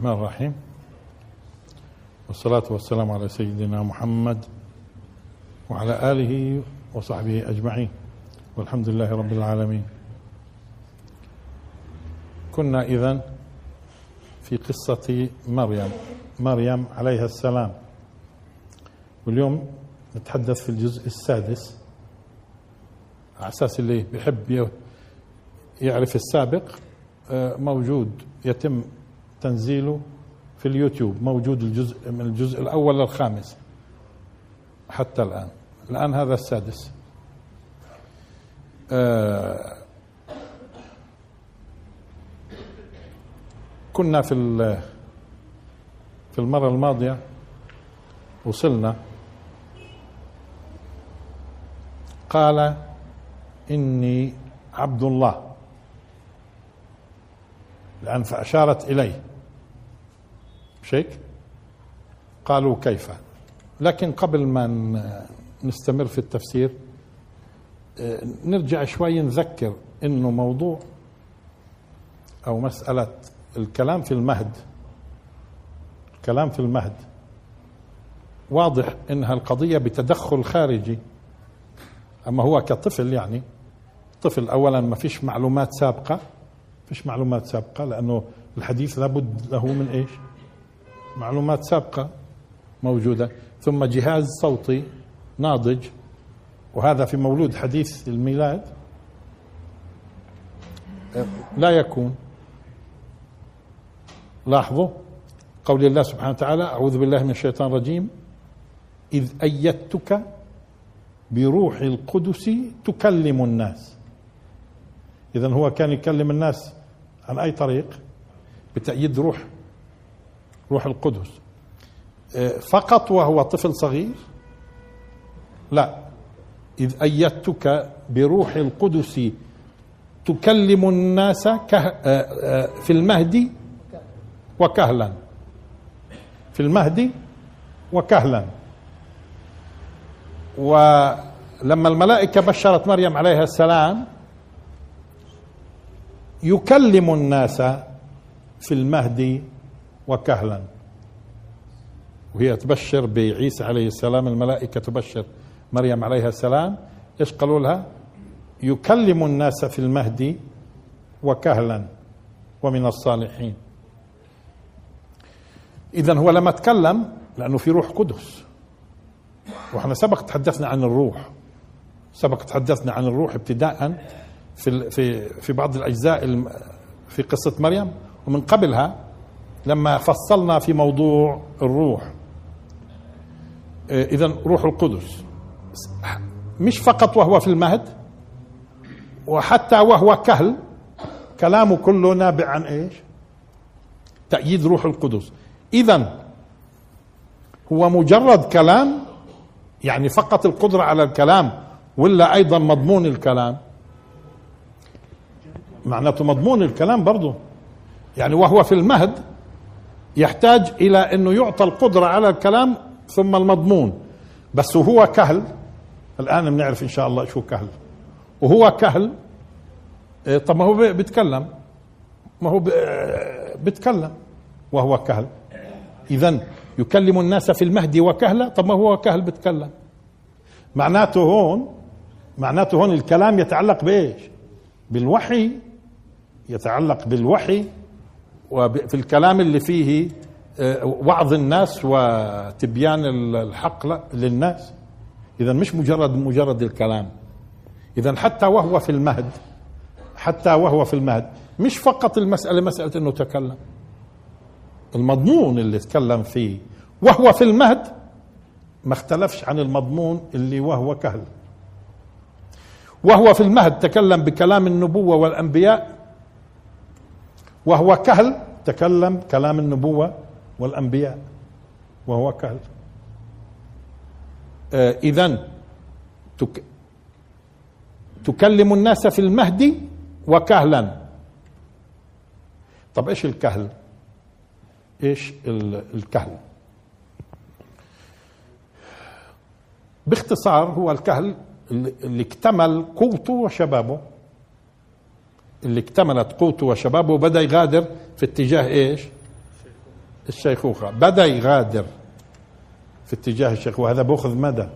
الرحمن الرحيم. والصلاة والسلام على سيدنا محمد وعلى آله وصحبه أجمعين. والحمد لله رب العالمين. كنا إذن في قصة مريم. مريم عليها السلام. واليوم نتحدث في الجزء السادس. على أساس اللي بيحب يعرف السابق آه، موجود يتم تنزيله في اليوتيوب موجود الجزء من الجزء الأول للخامس حتى الآن. الآن هذا السادس. آه، كنا في في المرة الماضية وصلنا. قال إني عبد الله. لأن فأشارت إليه. مش هيك؟ قالوا كيف؟ لكن قبل ما نستمر في التفسير آه، نرجع شوي نذكر إنه موضوع أو مسألة الكلام في المهد الكلام في المهد. واضح إنها القضية بتدخل خارجي. أما هو كطفل يعني طفل اولا ما فيش معلومات سابقة فيش معلومات سابقة لأنه الحديث لابد له من إيش؟ معلومات سابقة موجودة. ثم جهاز صوتي ناضج وهذا في مولود حديث الميلاد. لا يكون. لاحظوا قول الله سبحانه وتعالى أعوذ بالله من الشيطان الرجيم إذ أيدتك بروح القدس تكلم الناس. إذا هو كان يكلم الناس عن أي طريق؟ بتأييد روح. روح القدس. فقط وهو طفل صغير؟ لا. إذ أيدتك بروح القدس تكلم الناس في المهد وكهلا. في المهد وكهلا. ولما الملائكة بشرت مريم عليها السلام يكلم الناس في المهد وكهلا. وهي تبشر بعيسى عليه السلام الملائكة تبشر مريم عليها السلام. إيش قالوا لها؟ يكلم الناس في المهد وكهلا ومن الصالحين. اذا هو لما تكلم لأنه في روح قدس. وإحنا سبق تحدثنا عن الروح. سبق تحدثنا عن الروح ابتداء في في في بعض الأجزاء في قصة مريم. ومن قبلها لما فصلنا في موضوع الروح. اذا روح القدس. مش فقط وهو في المهد وحتى وهو كهل كلامه كله نابع عن إيش؟ تأييد روح القدس. اذا هو مجرد كلام يعني فقط القدرة على الكلام ولا أيضا مضمون الكلام؟ معناته مضمون الكلام برضه يعني وهو في المهد يحتاج إلى أنه يعطى القدرة على الكلام ثم المضمون. بس وهو كهل الآن بنعرف إن شاء الله شو كهل. وهو كهل إيه، طب ما هو بيتكلم. ما هو بيتكلم. وهو كهل. اذا يكلم الناس في المهد وكهلا طب ما هو كهل بيتكلم. معناته هون معناته هون الكلام يتعلق بإيش؟ بالوحي. يتعلق بالوحي وفي الكلام اللي فيه آه، وعظ الناس وتبيان الحق للناس. اذا مش مجرد مجرد الكلام. اذا حتى وهو في المهد حتى وهو في المهد مش فقط المسألة مسألة إنه تكلم. المضمون اللي تكلم فيه وهو في المهد ما اختلفش عن المضمون اللي وهو كهل. وهو في المهد تكلم بكلام النبوة والأنبياء وهو كهل. تكلم كلام النبوة والأنبياء. وهو كهل. آه اذا تك تكلم الناس في المهد وكهلا. طب إيش الكهل؟ إيش الكهل؟ باختصار هو الكهل اللي اكتمل قوته وشبابه. اللي اكتملت قوته وشبابه وبدأ يغادر في اتجاه إيش؟ الشيخوخة بدأ يغادر في اتجاه الشيخوخة وهذا بأخذ مدى.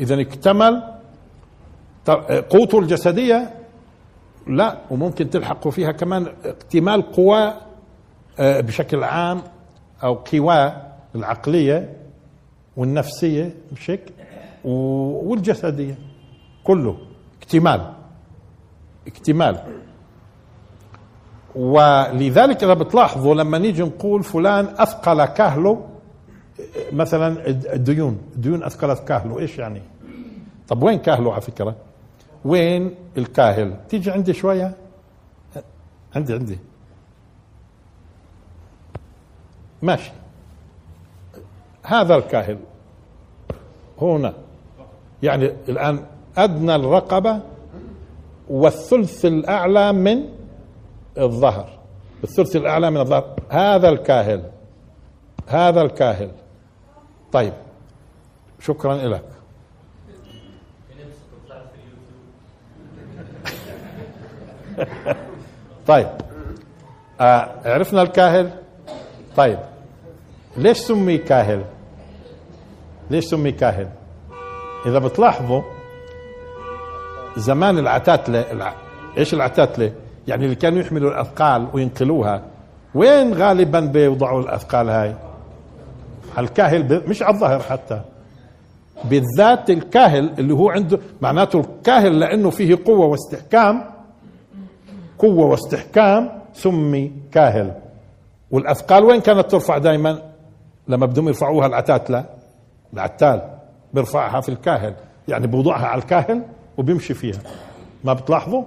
إذا اكتمل قوته الجسدية لا وممكن تلحقوا فيها كمان اكتمال قوى آه، بشكل عام أو قوى العقلية والنفسية بشكل والجسدية كله. اكتمال. اكتمال. ولذلك إذا بتلاحظوا لما نيجي نقول فلان أثقل كاهله مثلا الديون الديون أثقلت كاهله إيش يعني؟ طب وين كاهله على فكرة؟ وين الكاهل؟ تيجي عندي شوية؟ عندي عندي. ماشي. هذا الكاهل. هنا. يعني الآن أدنى الرقبة. والثلث الأعلى من الظهر. الثلث الأعلى من الظهر. هذا الكاهل. هذا الكاهل. طيب. شكرا لك. طيب. آه عرفنا الكاهل؟ طيب. ليش سمي كاهل؟ ليش سمي كاهل؟ إذا بتلاحظوا زمان العتاتلة الع... إيش العتاتلة يعني اللي كانوا يحملوا الأثقال وينقلوها. وين غالبا بيوضعوا الأثقال هاي؟ على الكاهل ب... مش على الظهر حتى. بالذات الكاهل اللي هو عنده معناته الكاهل لأنه فيه قوة واستحكام قوة واستحكام سمي كاهل. والأثقال وين كانت ترفع دائما لما بدهم يرفعوها العتاتله العتال. بيرفعها في الكاهل. يعني بوضعها على الكاهل وبيمشي فيها. ما بتلاحظوا؟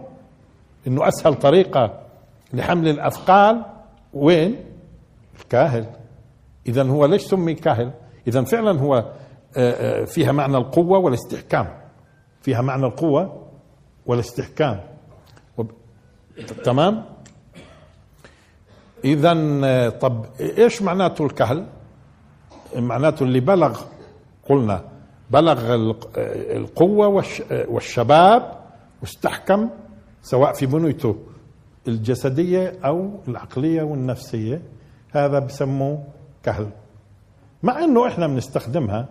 إنه أسهل طريقة لحمل الأثقال وين؟ الكاهل. اذا هو ليش سمي كاهل؟ اذا فعلا هو آه، آه، فيها معنى القوة والاستحكام. فيها معنى القوة والاستحكام. تمام؟ اذا آه، طب إيش معناته الكهل معناته اللي بلغ قلنا بلغ القوة والشباب واستحكم سواء في بنيته الجسدية أو العقلية والنفسية. هذا بسموه كهل. مع إنه إحنا بنستخدمها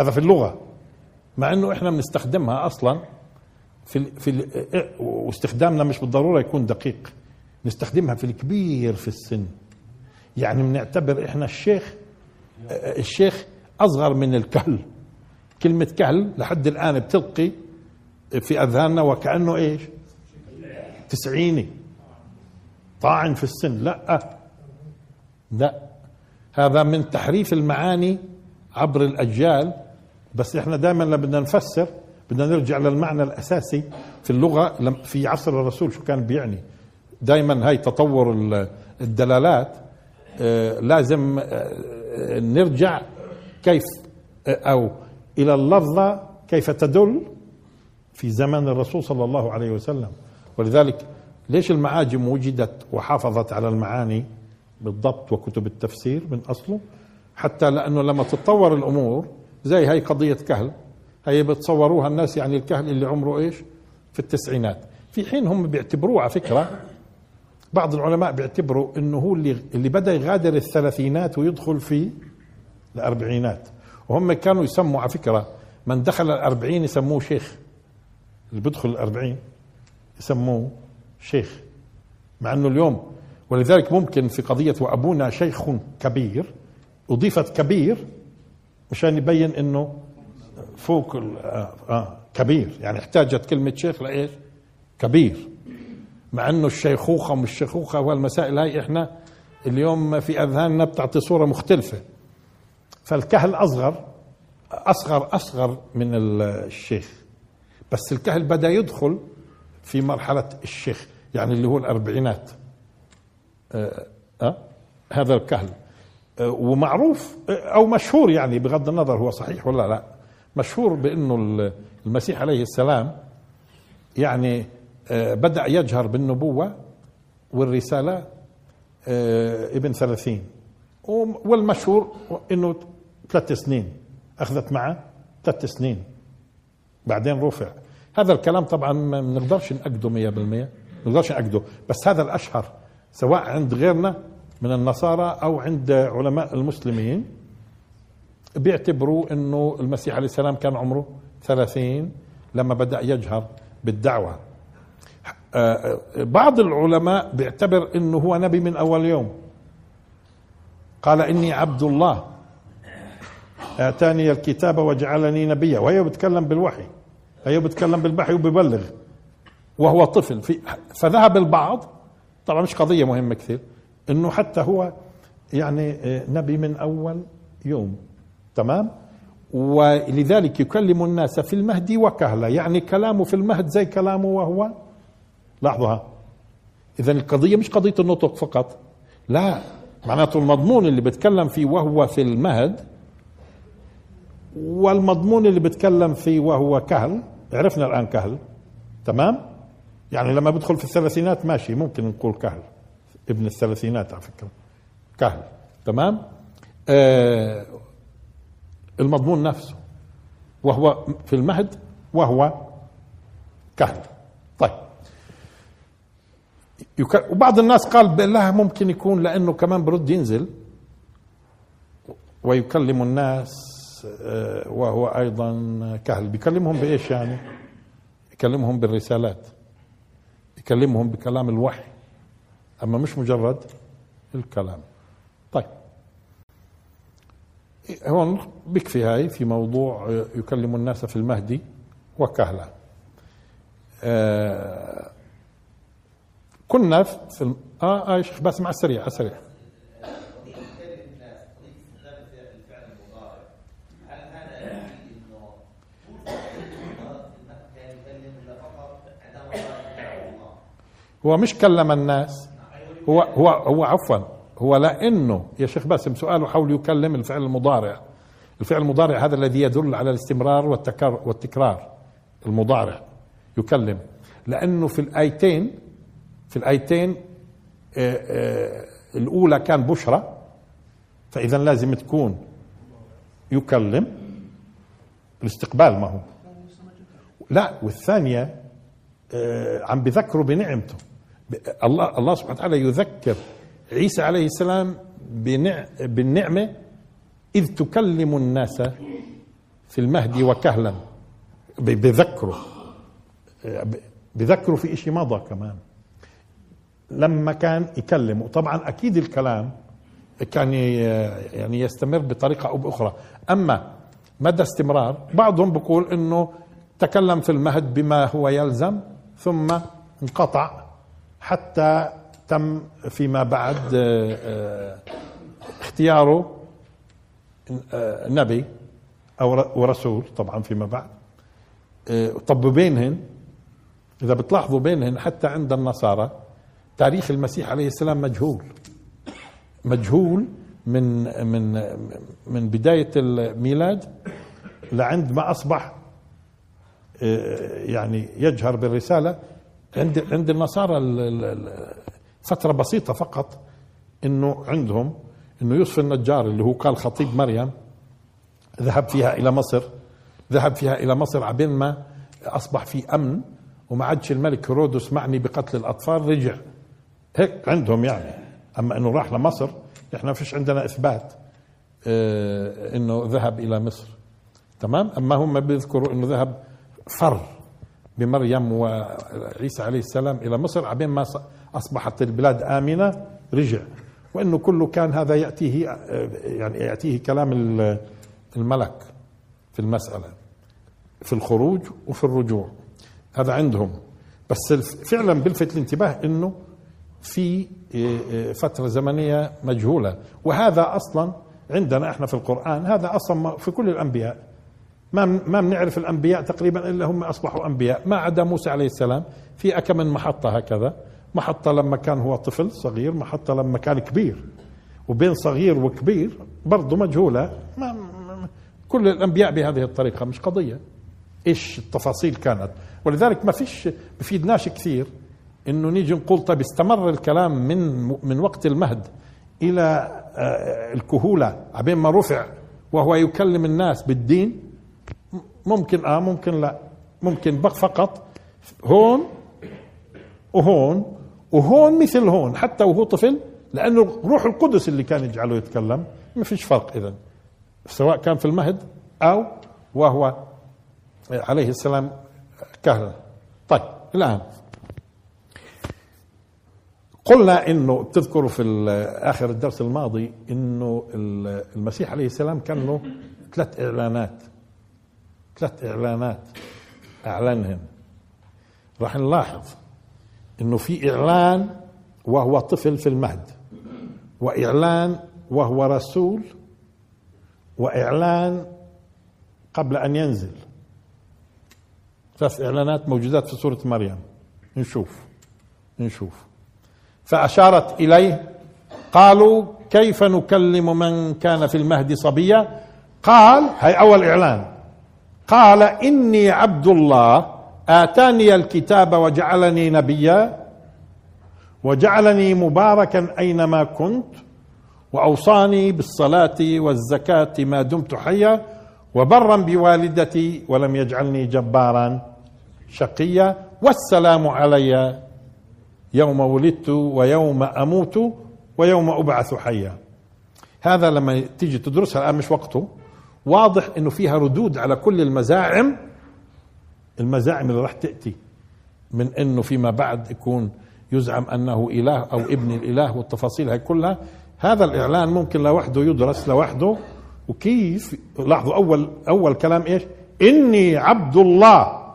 هذا في اللغة مع إنه إحنا بنستخدمها أصلا في في واستخدامنا مش بالضرورة يكون دقيق نستخدمها في الكبير في السن. يعني بنعتبر إحنا الشيخ الشيخ أصغر من الكهل. كلمة كهل لحد الآن بتلقي في أذهاننا وكأنه إيش؟ تسعيني. طاعن في السن. لا. لا. هذا من تحريف المعاني عبر الأجيال. بس إحنا دائما لما بدنا نفسر بدنا نرجع للمعنى الأساسي في اللغة. في عصر الرسول شو كان بيعني؟ دائما هاي تطور الدلالات. آه، لازم آه، نرجع كيف آه، أو إلى اللفظه كيف تدل في زمن الرسول صلى الله عليه وسلم. ولذلك ليش المعاجم وجدت وحافظت على المعاني بالضبط وكتب التفسير من أصله؟ حتى لأنه لما تتطور الأمور زي هاي قضية كهل هي بتصوروها الناس يعني الكهل اللي عمره إيش؟ في التسعينات. في حين هم بيعتبروه على فكرة بعض العلماء بيعتبروا إنه هو اللي اللي بدأ يغادر الثلاثينات ويدخل في الأربعينات. وهم كانوا يسموا على فكرة من دخل الأربعين يسموه شيخ. اللي بيدخل الأربعين يسموه شيخ. مع أنه اليوم ولذلك ممكن في قضية وأبونا شيخ كبير أضيفت كبير مشان يبين أنه فوق آه آه كبير. يعني احتاجت كلمة شيخ لإيش؟ كبير. مع أنه الشيخوخة ومش الشيخوخة والمسائل هاي إحنا اليوم في أذهاننا بتعطي صورة مختلفة. فالكهل أصغر أصغر أصغر من الشيخ. بس الكهل بدأ يدخل في مرحلة الشيخ يعني اللي هو الأربعينات. أه, أه؟ هذا الكهل. أه ومعروف أو مشهور يعني بغض النظر هو صحيح ولا لا. مشهور بأنه المسيح عليه السلام يعني بدأ يجهر بالنبوة والرسالة ابن ثلاثين. والمشهور إنه ثلاث سنين. أخذت معه ثلاث سنين. بعدين رفع. هذا الكلام طبعا ما بنقدرش نأكده 100% ما بنقدرش نأكده. بس هذا الأشهر سواء عند غيرنا من النصارى أو عند علماء المسلمين بيعتبروا إنه المسيح عليه السلام كان عمره ثلاثين لما بدأ يجهر بالدعوة. آه، بعض العلماء بيعتبر إنه هو نبي من أول يوم. قال إني عبد الله. آتاني الكتاب وجعلني نبيا. وهي بتكلم بالوحي. هي بتكلم بالوحي وببلغ. وهو طفل. في فذهب البعض. طبعا مش قضية مهمة كثير. إنه حتى هو يعني آه، نبي من أول يوم. تمام؟ ولذلك يكلم الناس في المهد وكهلا يعني كلامه في المهد زي كلامه وهو. لاحظوا اذا القضية مش قضية النطق فقط. لا. معناته المضمون اللي بتكلم فيه وهو في المهد والمضمون اللي بتكلم فيه وهو كهل عرفنا الآن كهل تمام؟ يعني لما بدخل في الثلاثينات ماشي ممكن نقول كهل. ابن الثلاثينات على فكرة. كهل تمام؟ آه المضمون نفسه وهو في المهد وهو كهل. طيب. وبعض الناس قال بالله ممكن يكون لأنه كمان برد ينزل. ويكلم الناس وهو أيضا كهل. بيكلمهم بإيش يعني؟ يكلمهم بالرسالات. يكلمهم بكلام الوحي. أما مش مجرد الكلام. طيب. هون بكفي هاي في موضوع يكلم الناس في المهدي وكهلا. آه كنا في الم... آه آه شيخ بس مع السريع على السريع. هو مش كلم الناس. هو هو هو عفوا هو لأنه يا شيخ باسم سؤاله حول يكلم الفعل المضارع. الفعل المضارع هذا الذي يدل على الاستمرار والتكرار والتكرار. المضارع يكلم. لأنه في الآيتين في الآيتين آه، آه، الأولى كان بشرى فإذا لازم تكون يكلم. الاستقبال ما هو. لا والثانية آه، عم بذكروا بنعمته. الله الله سبحانه وتعالى يذكر عيسى عليه السلام بالنعمة إذ تكلم الناس في المهدي وكهلا. بذكره. بذكره في إشي مضى كمان. لما كان يكلم وطبعا أكيد الكلام كان يعني يستمر بطريقة أو بأخرى. أما مدى استمرار بعضهم بيقول أنه تكلم في المهد بما هو يلزم ثم انقطع. حتى تم فيما بعد آه، آه، اختياره آه، نبي أو ورسول طبعا فيما بعد. طب بينهن إذا بتلاحظوا بينهن حتى عند النصارى تاريخ المسيح عليه السلام مجهول. مجهول من من من بداية الميلاد لعند ما أصبح يعني يجهر بالرسالة. عند عند النصارى فترة بسيطة فقط إنه عندهم إنه يوسف النجار اللي هو قال خطيب مريم ذهب فيها إلى مصر ذهب فيها إلى مصر عبين ما أصبح في أمن وما عادش الملك هيرودس معني بقتل الأطفال رجع. هيك عندهم يعني. أما إنه راح لمصر إحنا فيش عندنا إثبات آه إنه ذهب إلى مصر. تمام؟ أما هم بيذكروا إنه ذهب فر. بمريم وعيسى عليه السلام إلى مصر عبين ما أصبحت البلاد آمنة رجع. وأنه كله كان هذا يأتيه يعني يأتيه كلام الملك في المسألة في الخروج وفي الرجوع. هذا عندهم. بس فعلا بلفت الانتباه إنه في فترة زمنية مجهولة. وهذا أصلا عندنا إحنا في القرآن هذا أصلا في كل الأنبياء. ما ما بنعرف الأنبياء تقريبا إلا هم أصبحوا أنبياء. ما عدا موسى عليه السلام في أكم من محطة هكذا. محطة لما كان هو طفل صغير محطة لما كان كبير. وبين صغير وكبير برضه مجهولة. ما كل الأنبياء بهذه الطريقة مش قضية. إيش التفاصيل كانت؟ ولذلك ما فيش بفيدناش كثير إنه نيجي نقول طيب استمر الكلام من من وقت المهد إلى آه، الكهولة. عبين ما رفع وهو يكلم الناس بالدين ممكن آه ممكن لا. ممكن بق فقط. هون وهون وهون مثل هون حتى وهو طفل لأنه روح القدس اللي كان يجعله يتكلم. ما فيش فرق اذا سواء كان في المهد أو وهو عليه السلام كهلا طيب الآن. قلنا إنه بتذكروا في آخر الدرس الماضي إنه المسيح عليه السلام كان له ثلاث إعلانات. ثلاث إعلانات اعلنهن راح نلاحظ إنه في إعلان وهو طفل في المهد وإعلان وهو رسول وإعلان قبل أن ينزل. ثلاث إعلانات موجودات في سورة مريم. نشوف نشوف. فأشارت إليه قالوا كيف نكلم من كان في المهد صبيا؟ قال هي أول إعلان. قال إني عبد الله. آتاني الكتاب وجعلني نبيا. وجعلني مباركا أينما كنت. وأوصاني بالصلاة والزكاة ما دمت حيا. وبرا بوالدتي ولم يجعلني جبارا شقيا. والسلام علي. يوم ولدت ويوم أموت ويوم أبعث حيا. هذا لما تيجي تدرسها الآن مش وقته. واضح إنه فيها ردود على كل المزاعم المزاعم اللي راح تأتي من إنه فيما بعد يكون يزعم أنه إله أو ابن الإله والتفاصيل هاي كلها هذا الإعلان ممكن لوحده يدرس لوحده وكيف لاحظوا أول أول كلام إيش؟ إني عبد الله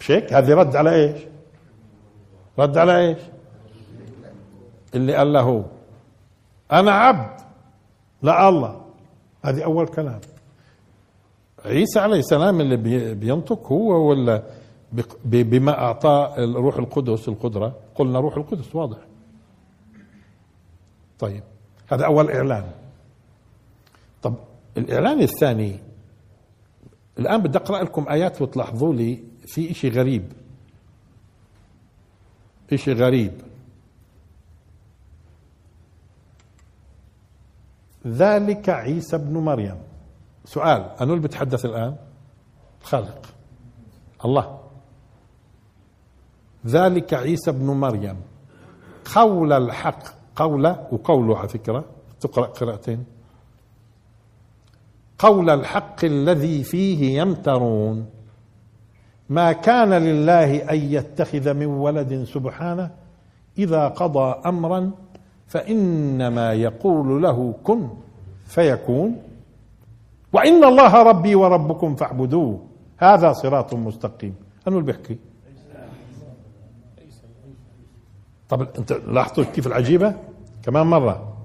مش هيك؟ هذه رد على إيش؟ رد على إيش اللي قال له أنا عبد لا الله هذه أول كلام. عيسى عليه السلام اللي بينطق هو ولا بما اعطاه الروح القدس القدرة؟ قلنا روح القدس واضح. طيب هذا أول إعلان. طب الإعلان الثاني الآن بدي أقرأ لكم آيات وتلاحظوا لي في شيء غريب. إشي غريب. ذلك عيسى ابن مريم. سؤال أنو اللي بتحدث الآن؟ الخالق الله. ذلك عيسى ابن مريم. قول الحق قول وقوله على فكرة. تقرأ قراءتين. قول الحق الذي فيه يمترون. ما كان لله أن يتخذ من ولد سبحانه إذا قضى امرا فإنما يقول له كن فيكون. وإن الله ربي وربكم فاعبدوه. هذا صراط مستقيم. انو اللي بيحكي. طب أنت لاحظتوا كيف العجيبة؟ كمان مرة.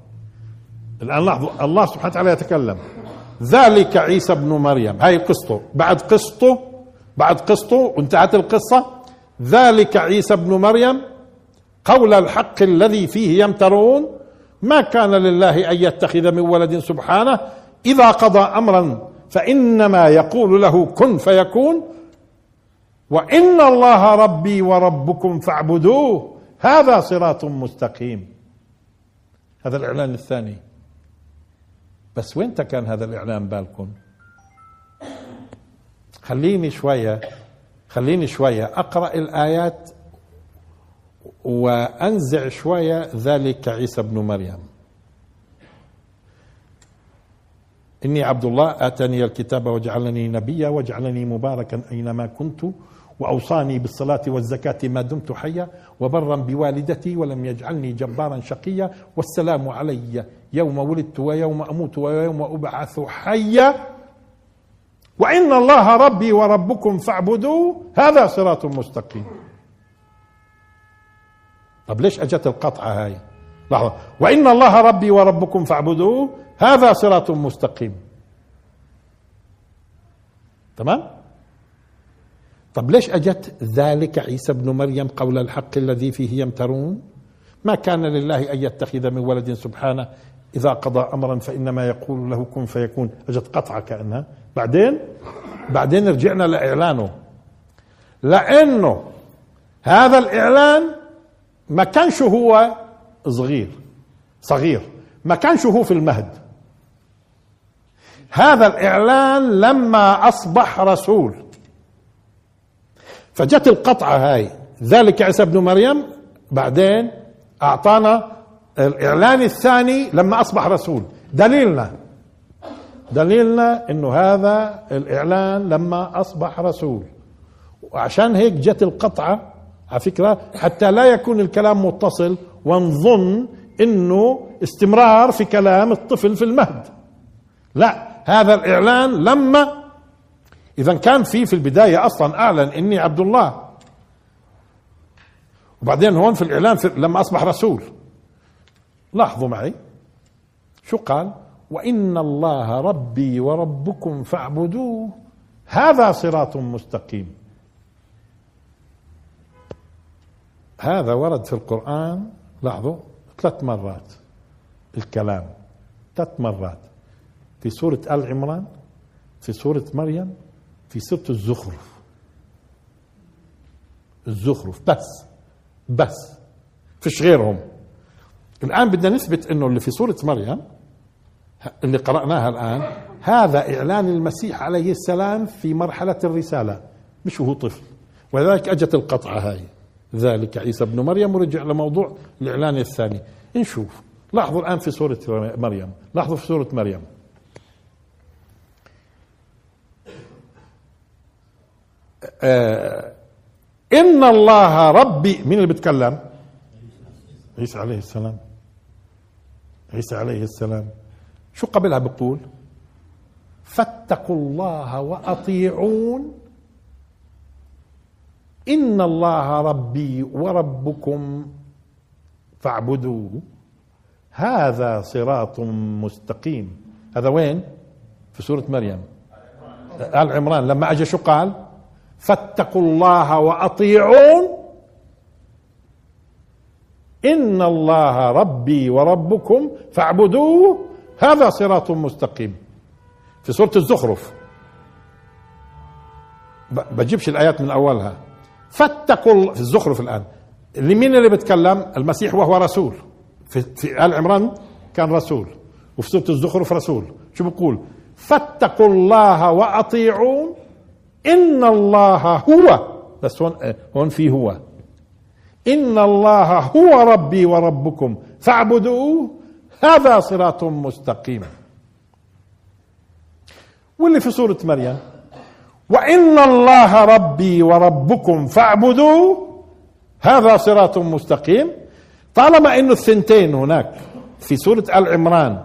الآن لاحظوا الله سبحانه وتعالى يتكلم. ذلك عيسى ابن مريم. هاي قصته. بعد قصته بعد قصته وانتهت القصة. ذلك عيسى ابن مريم قول الحق الذي فيه يمترون ما كان لله أن يتخذ من ولد سبحانه إذا قضى أمرا فإنما يقول له كن فيكون وإن الله ربي وربكم فاعبدوه هذا صراط مستقيم. هذا الإعلان الثاني. بس وين كان هذا الإعلان بالكم؟ خليني شوية خليني شوية أقرأ الآيات وأنزع شوية ذلك عيسى ابن مريم. إني عبد الله آتاني الكتاب وجعلني نبيا وجعلني مباركا أينما كنت وأوصاني بالصلاة والزكاة ما دمت حيا وبرا بوالدتي ولم يجعلني جبارا شقيا. والسلام علي يوم ولدت ويوم أموت ويوم أبعث حيا. وإن الله ربي وربكم فاعبدوه هذا صراط مستقيم. طب ليش أجت القطعة هاي؟ لحظة. وإن الله ربي وربكم فاعبدوه هذا صراط مستقيم. تمام؟ طب ليش أجت ذلك عيسى ابن مريم قول الحق الذي فيه يمترون؟ ما كان لله أن يتخذ من ولد سبحانه. إذا قضى أمرا فإنما يقول له كن فيكون. أجت قطعة كأنها. بعدين؟ بعدين رجعنا لإعلانه. لأنه هذا الإعلان ما كانش هو صغير صغير. ما كانش هو في المهد. هذا الإعلان لما أصبح رسول. فجت القطعة هاي. ذلك عيسى ابن مريم. بعدين أعطانا الإعلان الثاني لما أصبح رسول. دليلنا. دليلنا إنه هذا الإعلان لما أصبح رسول. وعشان هيك جت القطعة على فكرة حتى لا يكون الكلام متصل ونظن إنه استمرار في كلام الطفل في المهد. لا هذا الإعلان لما إذا كان في في البداية أصلا أعلن إني عبد الله. وبعدين هون في الإعلان في لما أصبح رسول. لاحظوا معي. شو قال؟ وإن الله ربي وربكم فاعبدوه. هذا صراط مستقيم. هذا ورد في القرآن لاحظوا ثلاث مرات الكلام ثلاث مرات في سورة آل عمران في سورة مريم في سورة الزخرف. الزخرف بس بس فيش غيرهم. الآن بدنا نثبت أنه اللي في سورة مريم اللي قرأناها الآن هذا إعلان المسيح عليه السلام في مرحلة الرسالة مش وهو طفل. ولذلك أجت القطعة هاي. ذلك. عيسى ابن مريم ورجع لموضوع الإعلان الثاني. نشوف. لاحظوا الآن في سورة مريم. لاحظوا في سورة مريم. آه إن الله ربي مين اللي بيتكلم؟ عيسى عليه السلام. عيسى عليه السلام. شو قبلها بقول فاتقوا الله وأطيعون إن الله ربي وربكم فاعبدوه. هذا صراط مستقيم. هذا وين؟ في سورة مريم. آل عمران. لما أجى شو قال؟ فاتقوا الله وأطيعون. ان الله ربي وربكم فاعبدوه. هذا صراط مستقيم. في سورة الزخرف. بجيبش الآيات من أولها. فاتقوا في الزخرف الآن. لمين اللي بيتكلم؟ المسيح وهو رسول. في, في آل عمران كان رسول. وفي سورة الزخرف رسول. شو بقول؟ فاتقوا الله واطيعون إن الله هو. بس هون هون في هو. إن الله هو ربي وربكم. فاعبدوه. هذا صراط مستقيم. واللي في سورة مريم؟ وإن الله ربي وربكم فاعبدوه هذا صراط مستقيم. طالما إنه الثنتين هناك في سورة آل عمران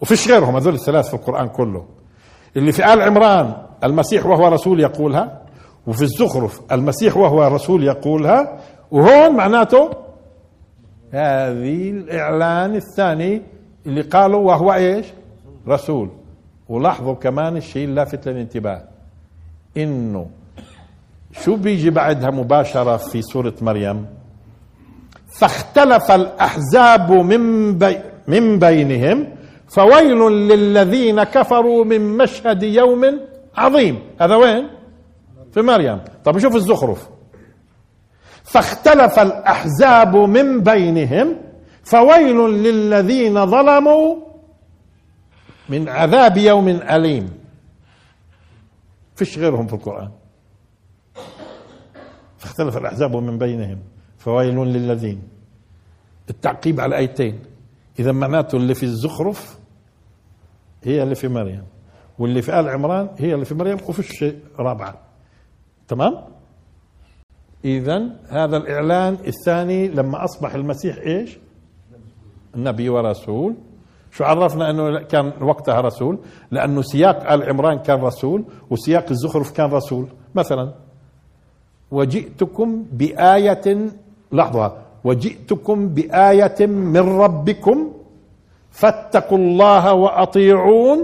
وفيش غيرهم هذول الثلاث في القرآن كله اللي في آل عمران المسيح وهو رسول يقولها وفي الزخرف المسيح وهو رسول يقولها وهون معناته هذه الإعلان الثاني اللي قالوا وهو إيش؟ رسول. ولاحظوا كمان الشيء اللافت للانتباه. إنه شو بيجي بعدها مباشرة في سورة مريم؟ فاختلف الأحزاب من, بي من بينهم فويل للذين كفروا من مشهد يوم عظيم. هذا وين؟ في مريم. طب شوف الزخرف. فاختلف الأحزاب من بينهم فويل للذين ظلموا من عذاب يوم أليم. فيش غيرهم في القرآن. فاختلف الأحزاب من بينهم. فويل للذين. التعقيب على آيتين إذا معناته اللي في الزخرف هي اللي في مريم. واللي في آل عمران هي اللي في مريم وفيش شيء رابعة. تمام؟ إذا هذا الإعلان الثاني لما أصبح المسيح إيش؟ نبي ورسول. شو عرفنا أنه كان وقتها رسول؟ لأنه سياق آل عمران كان رسول وسياق الزخرف كان رسول. مثلا وجئتكم بآية لحظة وجئتكم بآية من ربكم فاتقوا الله وأطيعون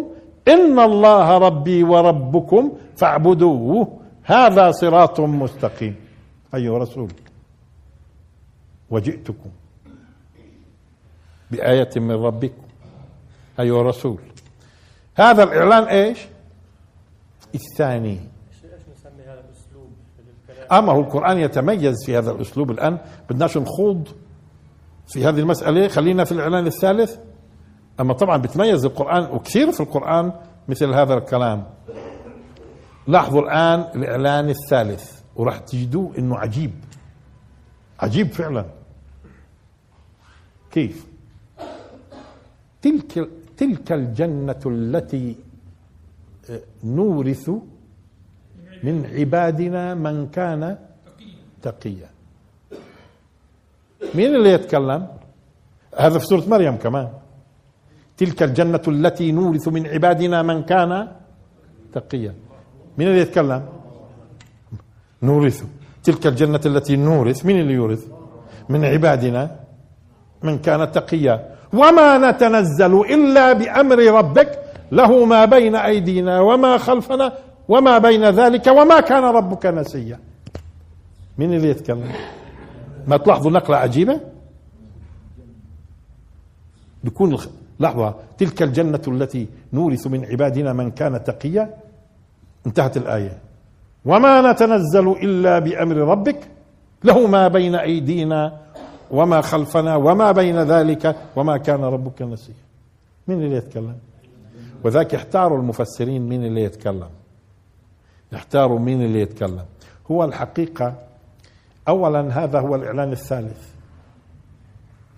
إن الله ربي وربكم فاعبدوه. هذا صراط مستقيم. أيها رسول وجئتكم بآية من ربكم أيها رسول هذا الإعلان إيش؟ الثاني. أما هو القرآن يتميز في هذا الأسلوب الآن بدناش نخوض في هذه المسألة. خلينا في الإعلان الثالث. أما طبعا بتميز القرآن وكثير في القرآن مثل هذا الكلام. لاحظوا الآن الإعلان الثالث وراح تجدوه إنه عجيب. عجيب فعلا. كيف؟ تلك تلك الجنة التي آه، نورث من عبادنا من كان تقيا. مين اللي يتكلم؟ هذا في سورة مريم كمان. تلك الجنة التي نورث من عبادنا من كان تقيا. مين اللي يتكلم؟ نورث. تلك الجنة التي نورث مين اللي يورث؟ من عبادنا من كان تقيا. وما نتنزل إلا بأمر ربك. له ما بين أيدينا وما خلفنا وما بين ذلك وما كان ربك نسيا. مين اللي يتكلم؟ ما تلاحظوا نقلة عجيبة؟ بيكون لحظة تلك الجنة التي نورث من عبادنا من كان تقيا؟ انتهت الآية. وما نتنزل إلا بأمر ربك. له ما بين أيدينا وما خلفنا وما بين ذلك وما كان ربك نسيا. مين اللي يتكلم؟ وذاك احتاروا المفسرين مين اللي يتكلم. احتاروا مين اللي يتكلم. هو الحقيقة أولا هذا هو الإعلان الثالث.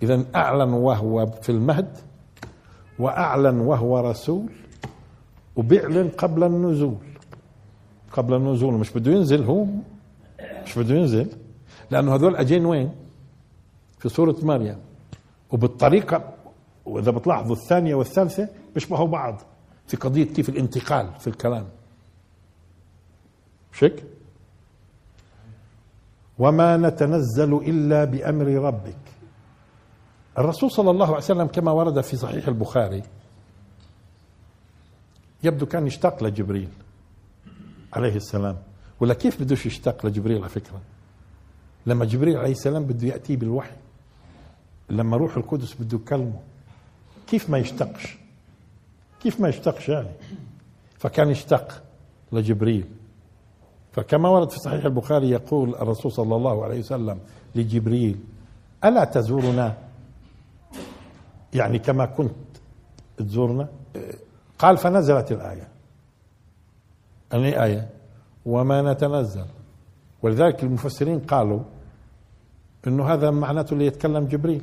إذا أعلن وهو في المهد وأعلن وهو رسول وبيعلن قبل النزول. قبل النزول مش بده ينزل هو مش بده ينزل لأنه هذول أجين وين؟ في سورة مريم. وبالطريقة وإذا بتلاحظوا الثانية والثالثة بيشبهوا بعض. في قضية كيف الانتقال في الكلام. شك وما نتنزل إلا بأمر ربك. الرسول صلى الله عليه وسلم كما ورد في صحيح البخاري يبدو كان يشتاق لجبريل عليه السلام. ولا كيف بدوش يشتاق لجبريل على فكرة؟ لما جبريل عليه السلام بده يأتي بالوحي. لما روح القدس بده يكلمه كيف ما يشتقش؟ كيف ما يشتقش يعني؟ فكان يشتاق لجبريل. فكما ورد في صحيح البخاري يقول الرسول صلى الله عليه وسلم لجبريل ألا تزورنا؟ يعني كما كنت تزورنا. قال فنزلت الآية. أي آية؟ وما نتنزل. ولذلك المفسرين قالوا إنه هذا معناته اللي يتكلم جبريل.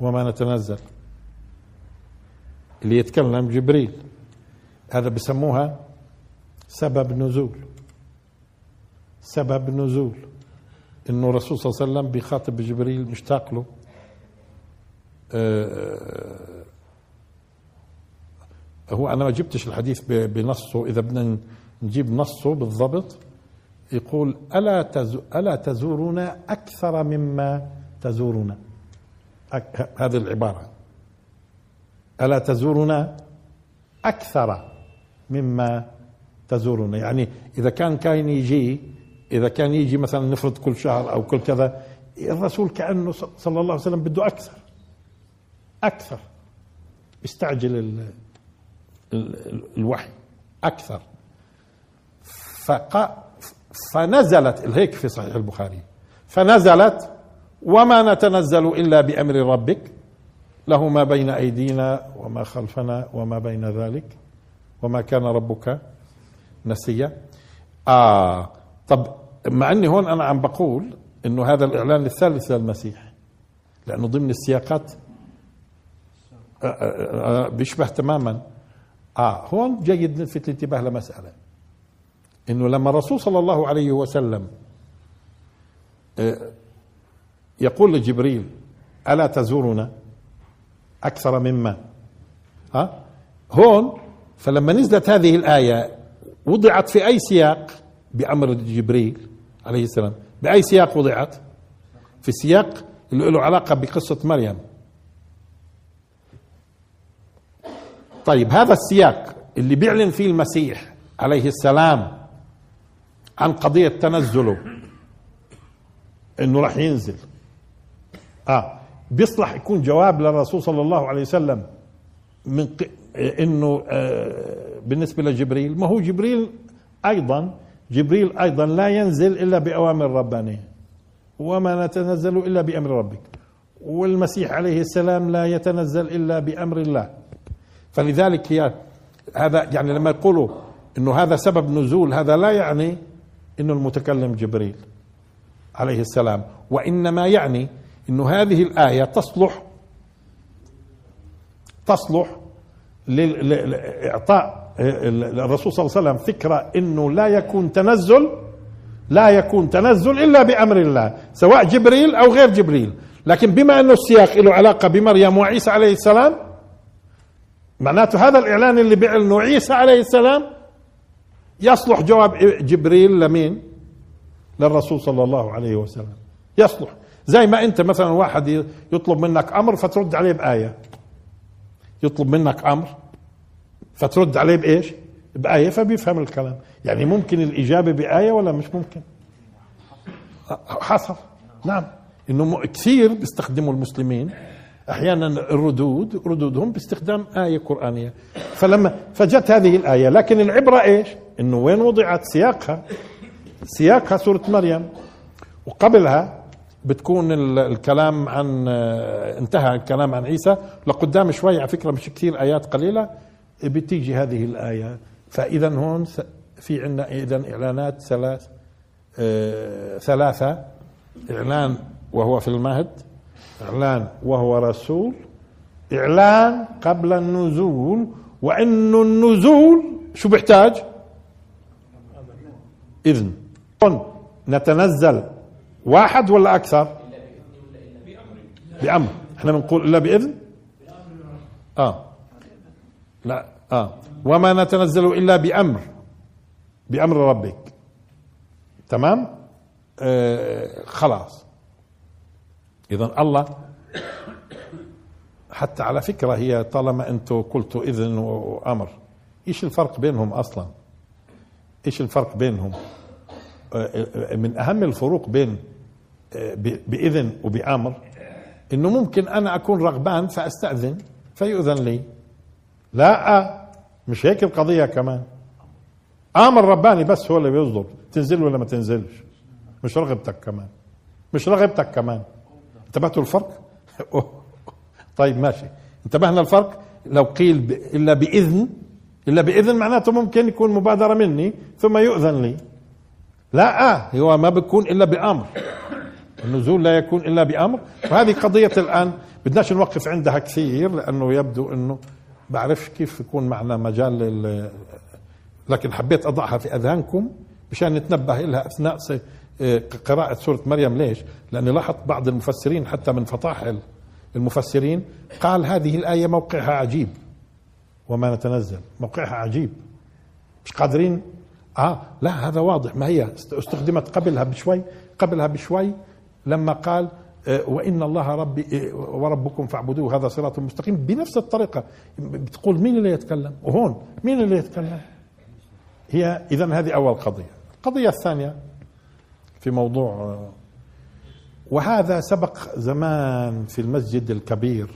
وما نتنزل. اللي يتكلم جبريل. هذا بسموها سبب نزول. سبب نزول. انه الرسول صلى الله عليه وسلم بيخاطب جبريل مشتاق له. آه، هو أنا ما جبتش الحديث بنصه. إذا بدنا نجيب نصه بالضبط يقول ألا ألا تزورنا أكثر مما تزورنا؟ هذه العبارة. ألا تزورنا أكثر مما تزورنا؟ يعني إذا كان كان يجي إذا كان يجي مثلا نفرض كل شهر أو كل كذا الرسول كأنه صلى الله عليه وسلم بده أكثر. أكثر. استعجل ال ال الوحي. أكثر. فق فنزلت هيك في صحيح البخاري. فنزلت وما نتنزل إلا بأمر ربك. له ما بين أيدينا وما خلفنا وما بين ذلك. وما كان ربك نسيا. آه طب مع إني هون أنا عم بقول إنه هذا الإعلان الثالث للمسيح لأنه ضمن السياقات. آه، آه، آه، بيشبه تماما. آه هون جيد نلفت الانتباه لمسألة. إنه لما الرسول صلى الله عليه وسلم يقول لجبريل ألا تزورنا أكثر مما؟ ها؟ هون فلما نزلت هذه الآية وضعت في أي سياق؟ بأمر جبريل عليه السلام. بأي سياق وضعت؟ في سياق اللي له علاقة بقصة مريم. طيب هذا السياق اللي بيعلن فيه المسيح عليه السلام عن قضية تنزله إنه راح ينزل. آه. بيصلح يكون جواب للرسول صلى الله عليه وسلم من ق... إنه آه بالنسبة لجبريل. ما هو جبريل أيضا جبريل أيضا لا ينزل إلا بأوامر ربانية وما نتنزل إلا بأمر ربك. والمسيح عليه السلام لا يتنزل إلا بأمر الله. فلذلك هي هذا يعني لما يقولوا إنه هذا سبب نزول هذا لا يعني إنه المتكلم جبريل عليه السلام. وإنما يعني إنه هذه الآية تصلح تصلح لإعطاء الرسول صلى الله عليه وسلم فكرة إنه لا يكون تنزل لا يكون تنزل إلا بأمر الله سواء جبريل أو غير جبريل. لكن بما أنه السياق له علاقة بمريم وعيسى عليه السلام معناته هذا الإعلان اللي بيعلنه عيسى عليه السلام يصلح جواب جبريل لمين؟ للرسول صلى الله عليه وسلم. يصلح. زي ما انت مثلا واحد يطلب منك أمر فترد عليه بآية. يطلب منك أمر فترد عليه بإيش؟ بآية فبيفهم الكلام. يعني ممكن الإجابة بآية ولا مش ممكن؟ حصل. نعم. إنه كثير بيستخدموا المسلمين. أحيانا الردود ردودهم باستخدام آية قرآنية. فلما فجت هذه الآية. لكن العبرة إيش؟ إنه وين وضعت سياقها؟ سياقها سورة مريم. وقبلها بتكون الكلام عن انتهى الكلام عن عيسى. لقدام شوي على فكرة مش كثير آيات قليلة بتيجي هذه الآية. فإذا هون في عندنا اذا إعلانات ثلاث آه ثلاثة. إعلان وهو في المهد إعلان وهو رسول إعلان قبل النزول. وإنه النزول شو بيحتاج؟ إذن. نتنزل واحد ولا أكثر؟ بأمر. إحنا بنقول إلا بإذن؟ آه. لا آه. وما نتنزل إلا بأمر. بأمر ربك. تمام؟ آه خلاص. اذا الله حتى على فكرة هي طالما أنتم قلتوا إذن وأمر. إيش الفرق بينهم أصلا؟ إيش الفرق بينهم؟ من أهم الفروق بين بإذن وبأمر إنه ممكن أنا أكون رغبان فأستأذن فيؤذن لي. لا مش هيك القضية كمان. آمر رباني بس هو اللي بيصدر تنزل ولا ما تنزلش؟ مش رغبتك كمان. مش رغبتك كمان. انتبهتوا الفرق؟ طيب ماشي. انتبهنا الفرق؟ لو قيل ب... إلا بإذن إلا بإذن معناته ممكن يكون مبادرة مني ثم يؤذن لي. لا آه هو ما بيكون إلا بأمر. النزول لا يكون إلا بأمر. وهذه قضية الآن بدناش نوقف عندها كثير لأنه يبدو إنه بعرفش كيف يكون معنا مجال. لكن حبيت أضعها في أذهانكم مشان نتنبه لها أثناء قراءة سورة مريم. ليش؟ لأني لاحظت بعض المفسرين حتى من فطاحل المفسرين قال هذه الآية موقعها عجيب. وما نتنزل موقعها عجيب. مش قادرين؟ آه لا هذا واضح. ما هي؟ استخدمت قبلها بشوي قبلها بشوي. لما قال آه، وإن الله ربي آه، وربكم فاعبدوه هذا صراط مستقيم بنفس الطريقة. بتقول مين اللي يتكلم؟ وهون مين اللي يتكلم؟ هي اذا هذه أول قضية. القضية الثانية في موضوع وهذا سبق زمان في المسجد الكبير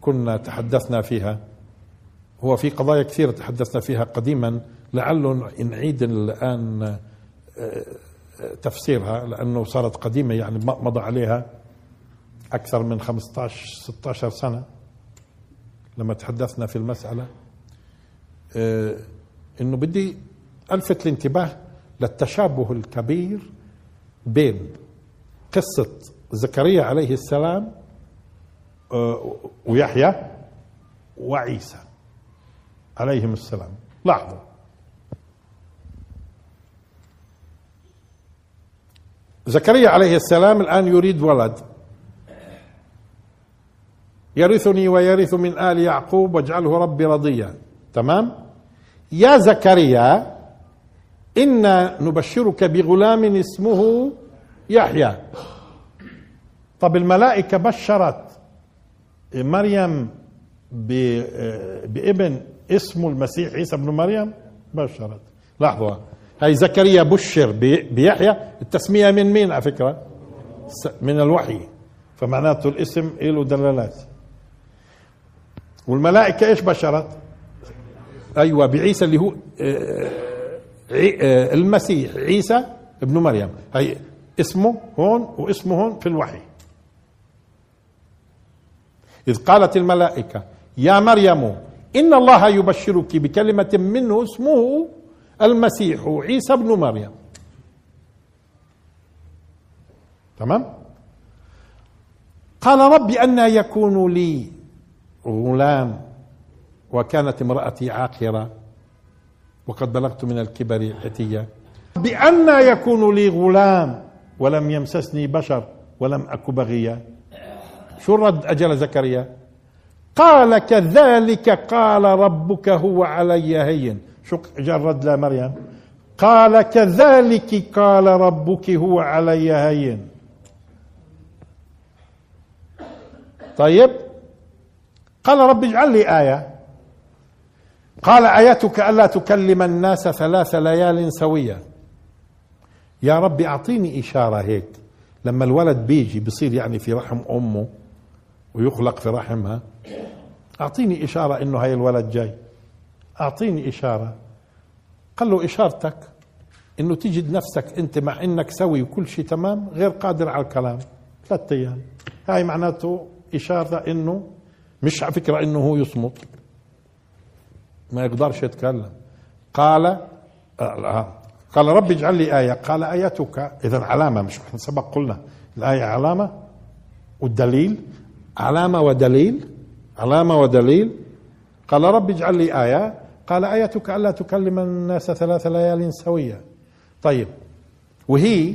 كنا تحدثنا فيها. هو في قضايا كثيرة تحدثنا فيها قديما لعله نعيد الآن آه، تفسيرها لأنه صارت قديمة يعني مضى عليها أكثر من 15 16 سنة لما تحدثنا في المسألة. آه، إنه بدي ألفت الانتباه للتشابه الكبير بين قصة زكريا عليه السلام آه، ويحيى وعيسى عليهم السلام. لاحظوا زكريا عليه السلام الآن يريد ولد. يرثني ويرث من آل يعقوب واجعله ربي رضيا. تمام؟ يا زكريا إنا نبشرك بغلام اسمه يحيى. طب الملائكة بشرت مريم بابن اسمه المسيح عيسى ابن مريم؟ بشرت. لاحظوا هاي زكريا بشر بيحيى التسمية من مين على فكرة؟ من الوحي. فمعناته الاسم له دلالات. والملائكة إيش بشرت؟ أيوه بعيسى اللي هو آه، المسيح عيسى ابن مريم. هي اسمه هون واسمه هون في الوحي. إذ قالت الملائكة يا مريم إن الله يبشرك بكلمة منه اسمه المسيح عيسى ابن مريم. تمام؟ قال رب أنا يكون لي غلام وكانت امرأتي عاقرة وقد بلغت من الكبر عتية بأن يكون لي غلام ولم يمسسني بشر ولم أك بغيا شو الرد أجل زكريا؟ قال كذلك قال ربك هو علي هين. شو الرد لمريم قال كذلك قال ربك هو علي هين. طيب. قال رب اجعل لي آية. قال آيتك ألا تكلم الناس ثلاث ليال سوية. يا رب أعطيني إشارة هيك. لما الولد بيجي بصير يعني في رحم أمه ويخلق في رحمها أعطيني إشارة إنه هاي الولد جاي. أعطيني إشارة. قال له إشارتك إنه تجد نفسك أنت مع إنك سوي وكل شيء تمام غير قادر على الكلام. ثلاثة أيام. هاي معناته إشارة إنه مش على فكرة إنه هو يصمت. ما يقدرش يتكلم. قال آه قال رب اجعل لي آية. قال آيتك. إذا علامة مش إحنا سبق قلنا. الآية علامة والدليل. علامة ودليل. علامة ودليل. قال رب اجعل لي آية. قال آيتك ألا تكلم الناس ثلاث ليال سوية؟ طيب. وهي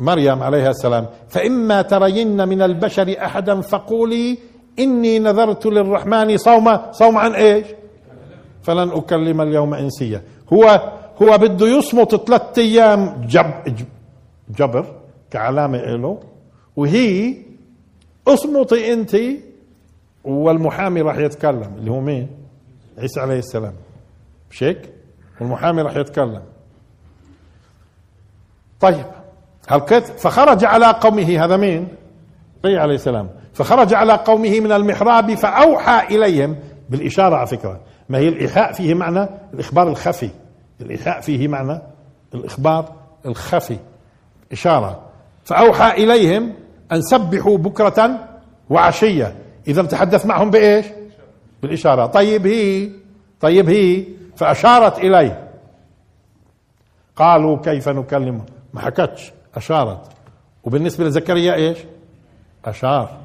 مريم عليها السلام فإما ترين من البشر أحدا فقولي إني نذرت للرحمن صوما صوم عن إيش؟ فلن أكلم اليوم إنسيا هو هو بده يصمت ثلاثة أيام جب جبر كعلامة له وهي اصمتي أنت والمحامي راح يتكلم اللي هو مين؟ عيسى عليه السلام. مش هيك والمحامي راح يتكلم. طيب هل فخرج على قومه هذا مين؟ عليه السلام. فخرج على قومه من المحراب فأوحى إليهم بالإشارة على فكرة. ما هي الإيحاء فيه معنى؟ الإخبار الخفي. الإيحاء فيه معنى؟ الإخبار الخفي. إشارة. فأوحى إليهم أن سبحوا بكرة وعشية. إذا تحدث معهم بإيش؟ بالإشارة. طيب هي طيب هي فأشارت إليه. قالوا كيف نكلمه ما حكتش أشارت. وبالنسبة لزكريا إيش؟ أشار.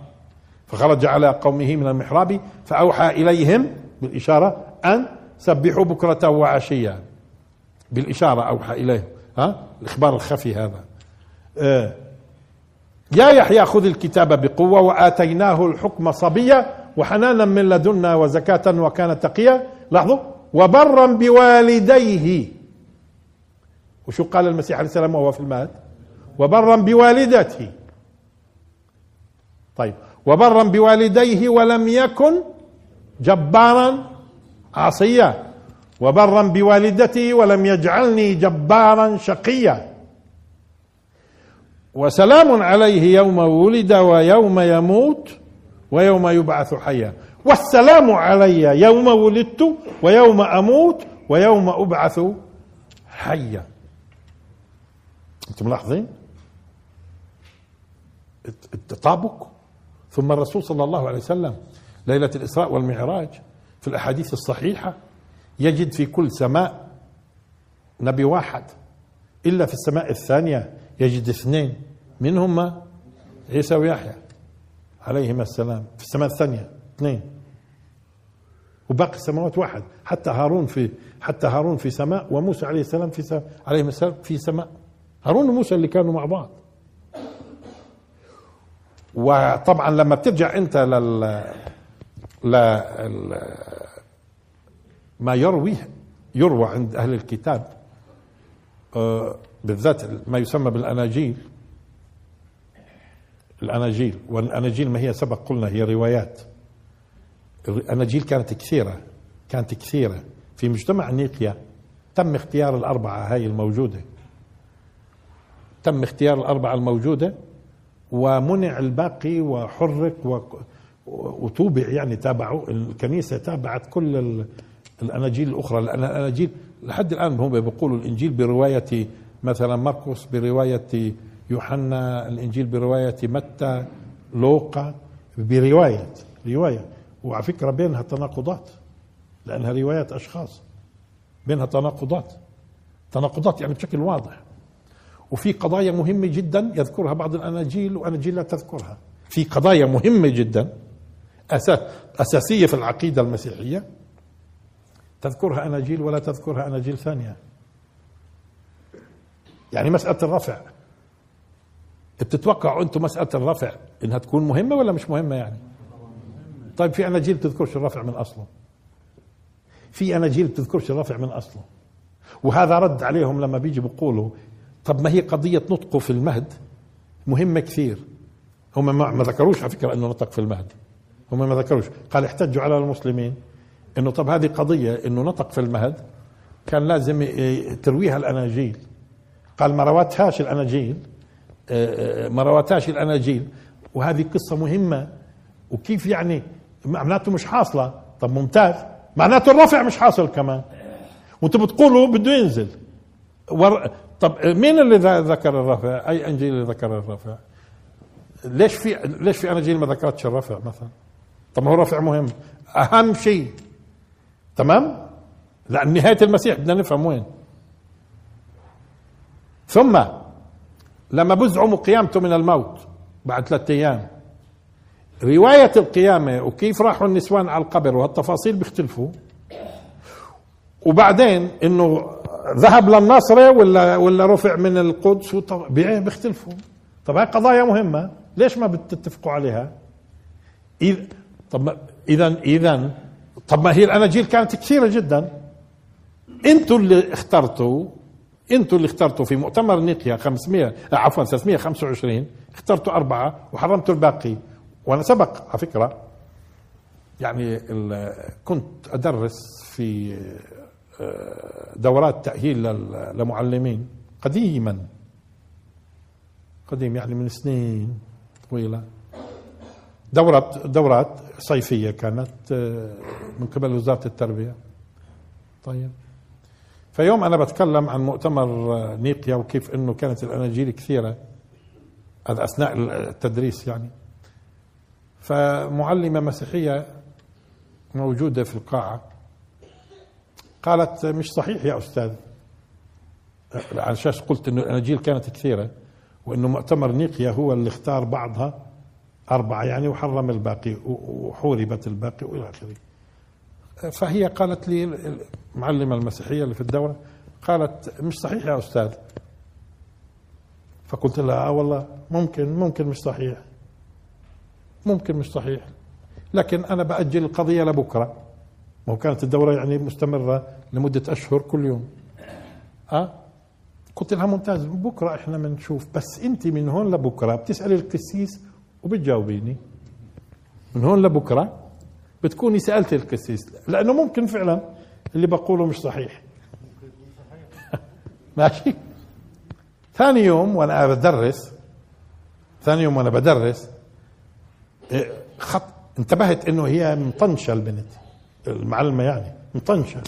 فخرج على قومه من المحراب فأوحى إليهم بالإشارة أن سبحوا بكرة وعشيا. بالإشارة أوحى إليهم. ها؟ الإخبار الخفي هذا. آه. يا يحيى خذ الكتاب بقوة وآتيناه الحكم صبيا وحنانا من لدنا وزكاة وكان تقيا. لاحظوا؟ وبرا بوالديه. وشو قال المسيح عليه السلام وهو في المهد؟ وبرا بوالدته. طيب. وبرا بوالديه ولم يكن جبارا. عصيا وبرا بوالدته ولم يجعلني جبارا شقيا. وسلام عليه يوم ولد ويوم يموت. ويوم يبعث حيا. والسلام علي. يوم ولدت ويوم أموت ويوم أبعث حيا. أنتم ملاحظين؟ التطابق ثم الرسول صلى الله عليه وسلم ليلة الإسراء والمعراج في الأحاديث الصحيحة يجد في كل سماء نبي واحد. إلا في السماء الثانية يجد اثنين. منهما عيسى ويحيى. عليهما السلام. في السماء الثانية اثنين. وباقي السماوات واحد. حتى هارون في حتى هارون في سماء وموسى عليه السلام في سماء عليهم السلام في سماء. هارون وموسى اللي كانوا مع بعض. وطبعا لما بترجع أنت لل ل ما يرويه يروى عند أهل الكتاب آه، بالذات ما يسمى بالأناجيل الأناجيل والأناجيل ما هي سبق قلنا هي روايات. الأناجيل كانت كثيرة كانت كثيرة. في مجتمع نيقيا تم اختيار الأربعة هاي الموجودة. تم اختيار الأربعة الموجودة ومنع الباقي وحرك و وتوبع يعني تابعوا الكنيسة تابعت كل الأناجيل الأخرى. لأن الأناجيل لحد الآن هم بيقولوا الإنجيل برواية مثلا مرقس برواية يوحنا الإنجيل برواية متى لوقا برواية رواية. وعلى فكرة بينها تناقضات لأنها روايات أشخاص. بينها تناقضات. تناقضات يعني بشكل واضح. وفي قضايا مهمة جدا يذكرها بعض الأناجيل وأناجيل لا تذكرها. في قضايا مهمة جدا أساسية في العقيدة المسيحية تذكرها أناجيل ولا تذكرها أناجيل ثانية. يعني مسألة الرفع. بتتوقعوا أنتم مسألة الرفع إنها تكون مهمة ولا مش مهمة يعني؟ طيب في أناجيل بتذكرش الرفع من أصله. في أناجيل بتذكرش الرفع من أصله. وهذا رد عليهم لما بيجي بيقولوا طب ما هي قضية نطقه في المهد مهمة كثير. هم ما ذكروش على فكرة أنه نطق في المهد. هم ما ذكروش. قال احتجوا على المسلمين. إنه طب هذه قضية إنه نطق في المهد كان لازم ترويها الأناجيل. قال ما روتهاش الأناجيل ما روتهاش الأناجيل. وهذه قصة مهمة. وكيف يعني؟ معناته مش حاصلة. طب ممتاز. معناته الرفع مش حاصل كمان. وأنتم بتقولوا بده ينزل. ور... طب مين اللي ذكر الرفع؟ أي إنجيل اللي ذكر الرفع؟ ليش في ليش في أناجيل ما ذكرتش الرفع مثلا؟ طب ما هو الرفع مهم. أهم شيء. تمام؟ لأن نهاية المسيح بدنا نفهم وين. ثم لما بزعموا قيامته من الموت بعد ثلاثة أيام. رواية القيامة وكيف راحوا النسوان على القبر وهالتفاصيل بيختلفوا. وبعدين إنه ذهب للناصرة ولا ولا رفع من القدس بيختلفوا. طب هاي قضايا مهمة ليش ما بتتفقوا عليها؟ إذ طب اذا اذا طب ما هي الأناجيل كانت كثيرة جدا. أنتوا اللي اخترتوا أنتوا اللي اخترتوا في مؤتمر نيقيا 500 عفوا 325 اخترتوا أربعة وحرمتوا الباقي. وأنا سبق على فكرة. يعني كنت أدرس في آه، دورات تأهيل لمعلمين قديما. قديم يعني من سنين طويلة. دورات دورات صيفية كانت آه، من قبل وزارة التربية. طيب. فيوم أنا بتكلم عن مؤتمر نيقيا وكيف إنه كانت الأناجيل كثيرة هذا أثناء التدريس يعني. فمعلمة مسيحية موجودة في القاعة قالت مش صحيح يا أستاذ. على أساس قلت إنه الأناجيل كانت كثيرة وإنه مؤتمر نيقيا هو اللي اختار بعضها أربعة يعني وحرم الباقي وحوربت الباقي وإلى آخره. فهي قالت لي المعلمة المسيحية اللي في الدورة قالت مش صحيح يا أستاذ. فقلت لها آه والله ممكن ممكن مش صحيح. ممكن مش صحيح. لكن أنا بأجل القضية لبكرة. ما كانت الدورة يعني مستمرة لمدة أشهر كل يوم. أه؟ قلت لها ممتاز بكرة إحنا بنشوف بس أنت من هون لبكرة بتسألي القسيس وبتجاوبيني. من هون لبكرة بتكوني سألت القسيس لأنه ممكن فعلا اللي بقوله مش صحيح. ماشي. ثاني يوم وأنا بدرس ثاني يوم وأنا بدرس إيه، خط انتبهت إنه هي مطنشه البنت المعلمة يعني مطنشه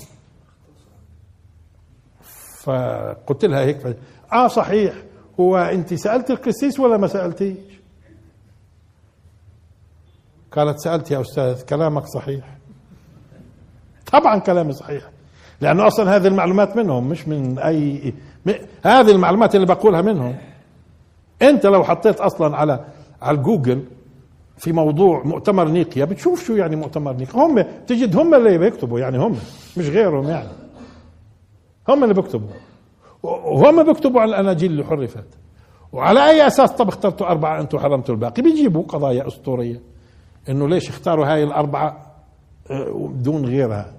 فقلت لها هيك آه صحيح. هو انت سالت القسيس ولا ما سألتيش؟ قالت سألت يا أستاذ كلامك صحيح. طبعا كلامي صحيح لأنه أصلا هذه المعلومات منهم مش من أي. هذه المعلومات اللي بقولها منهم. أنت لو حطيت أصلا على على الجوجل في موضوع مؤتمر نيقيا بتشوف شو يعني مؤتمر نيقيا. هم تجد هم اللي بيكتبوا يعني هم مش غيرهم يعني. هم اللي بيكتبوا. وهم بيكتبوا على الأناجيل اللي حرفت. وعلى أي أساس طب اخترتوا أربعة أنتم حرمتوا الباقي؟ بيجيبوا قضايا أسطورية. إنه ليش اختاروا هاي الأربعة؟ آه، دون غيرها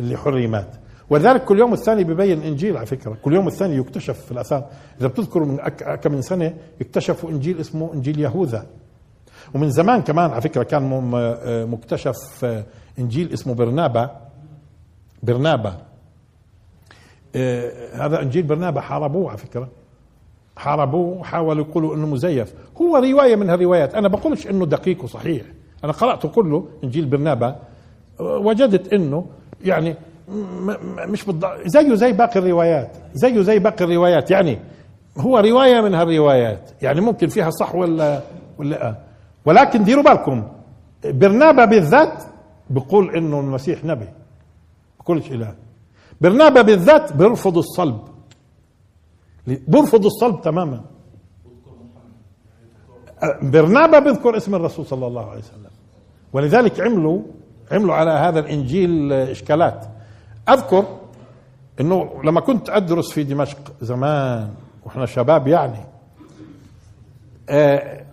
اللي حرمات ولذلك كل يوم الثاني ببين إنجيل على فكرة. كل يوم الثاني يكتشف في الأثار. إذا بتذكروا من كم من سنة اكتشفوا إنجيل اسمه إنجيل يهوذا. ومن زمان كمان على فكرة كان آه، مكتشف آه، إنجيل اسمه برنابا. برنابا. هذا إنجيل برنابا حاربوه على فكرة. حاربوه وحاولوا يقولوا إنه مزيف. هو رواية من هالروايات. أنا بقولش إنه دقيق وصحيح. أنا قرأته كله إنجيل برنابا. وجدت أنه يعني مش بالض... زيه زي باقي الروايات زيه زي باقي الروايات. يعني هو رواية من هالروايات. يعني ممكن فيها صح ولا ولا آه. ولكن ديروا بالكم برنابا بالذات بقول إنه المسيح نبي بقولش اله برنابا بالذات بيرفض الصلب. بيرفض الصلب تماما. برنابا بيذكر اسم الرسول صلى الله عليه وسلم. ولذلك عملوا عملوا على هذا الإنجيل إشكالات أذكر إنه لما كنت أدرس في دمشق زمان وإحنا شباب يعني آه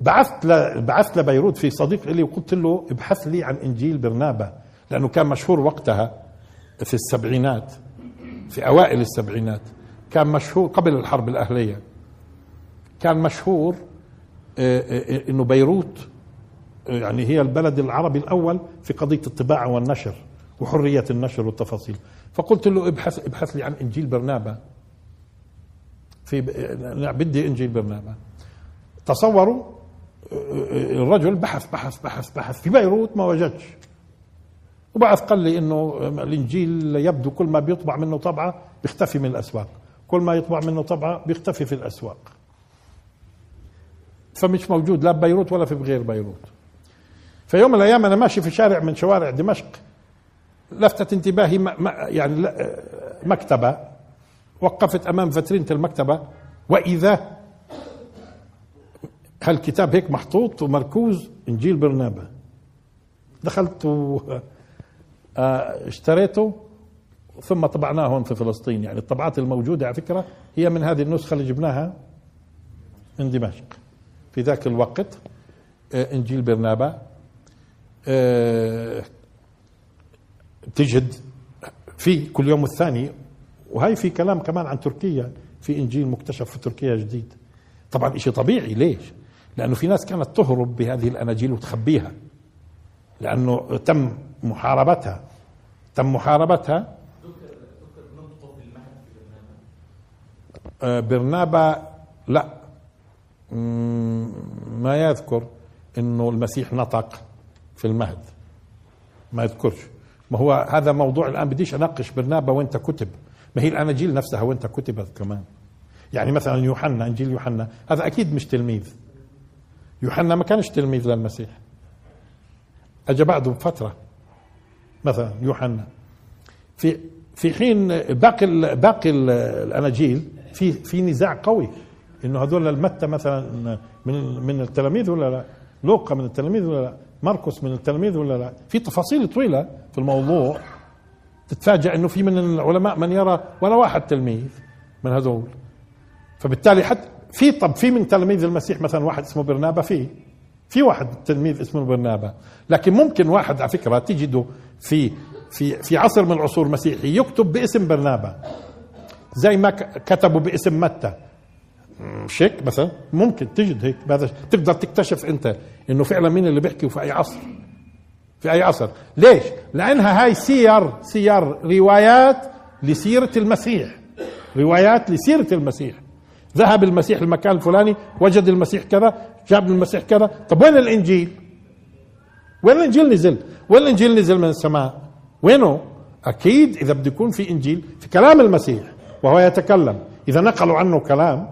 بعثت. بعثت لبيروت في صديق لي وقلت له ابحث لي عن إنجيل برنابا لأنه كان مشهور وقتها في السبعينات في أوائل السبعينات كان مشهور قبل الحرب الأهلية كان مشهور آه، آه، إنه بيروت يعني هي البلد العربي الأول في قضية الطباعه والنشر وحرية النشر والتفاصيل. فقلت له ابحث ابحث لي عن إنجيل برنابا في بدي إنجيل برنابا تصوروا الرجل بحث بحث بحث بحث في بيروت ما وجدش. وبعث قال لي إنه الإنجيل يبدو كل ما بيطبع منه طبعة بيختفي من الأسواق. كل ما يطبع منه طبعة بيختفي في الأسواق. فمش موجود لا ببيروت ولا في غير بيروت. فيوم من الأيام أنا ماشي في شارع من شوارع دمشق لفتت انتباهي يعني مكتبة وقفت أمام فترينة المكتبة وإذا هالكتاب هيك محطوط ومركوز إنجيل برنابا دخلت و آه، ثم طبعناه هون في فلسطين. يعني الطبعات الموجودة على فكرة هي من هذه النسخة اللي جبناها من دمشق. في ذاك الوقت آه، إنجيل برنابا تجد في كل يوم الثاني. وهي في كلام كمان عن تركيا في إنجيل مكتشف في تركيا جديد. طبعا شيء طبيعي ليش؟ لأنه في ناس كانت تهرب بهذه الأناجيل وتخبيها. لأنه تم محاربتها. تم محاربتها. آه، برنابا لا. ما يذكر إنه المسيح نطق في المهد. ما يذكرش ما هو هذا موضوع الآن بديش أناقش برنابا وانت كتب ما هي الاناجيل نفسها وانت كتبت كمان. يعني مثلا يوحنا إنجيل يوحنا. هذا أكيد مش تلميذ. يوحنا ما كانش تلميذ للمسيح. اجى بعده بفتره مثلا يوحنا. في في حين باقي ال باقي ال الاناجيل في في نزاع قوي. إنه هذول المتى مثلا من من التلاميذ ولا لا؟ لوقا من التلاميذ ولا لا؟ مرقس من التلاميذ ولا لا؟ في تفاصيل طويلة في الموضوع. تتفاجأ إنه في من العلماء من يرى ولا واحد تلميذ من هذول. فبالتالي حتى في طب في من تلاميذ المسيح مثلا واحد اسمه برنابا في في واحد تلميذ اسمه برنابا. لكن ممكن واحد على فكرة تجده في في في عصر من العصور المسيحي يكتب باسم برنابا زي ما كتبوا باسم متى. مش هيك مثلا ممكن تجد هيك بهذا تقدر تكتشف أنت إنه فعلا مين اللي بيحكي وفي أي عصر؟ في أي عصر. ليش؟ لأنها هاي سير سير روايات لسيرة المسيح. روايات لسيرة المسيح. ذهب المسيح المكان الفلاني وجد المسيح كذا جاب المسيح كذا. طب وين الإنجيل؟ وين الإنجيل نزل؟ وين الإنجيل نزل من السماء؟ وينه؟ أكيد إذا بده يكون في إنجيل في كلام المسيح وهو يتكلم. إذا نقلوا عنه كلام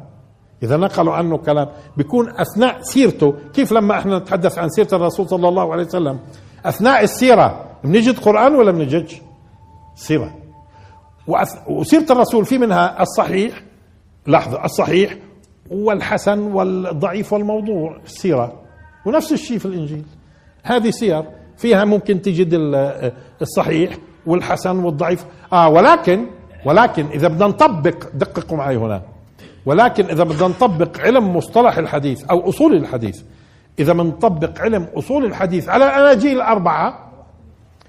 إذا نقلوا عنه كلام. بيكون أثناء سيرته كيف لما إحنا نتحدث عن سيرة الرسول صلى الله عليه وسلم؟ أثناء السيرة بنجد قرآن ولا بنجدش سيرة. وسيرة الرسول في منها الصحيح لحظة الصحيح والحسن والضعيف والموضوع السيرة ونفس الشيء في الإنجيل. هذه سير فيها ممكن تجد الصحيح والحسن والضعيف. آه ولكن ولكن إذا بدنا نطبق دققوا معي هنا. ولكن إذا بدنا نطبق علم مصطلح الحديث أو أصول الحديث إذا بنطبق علم أصول الحديث على الأناجيل الأربعة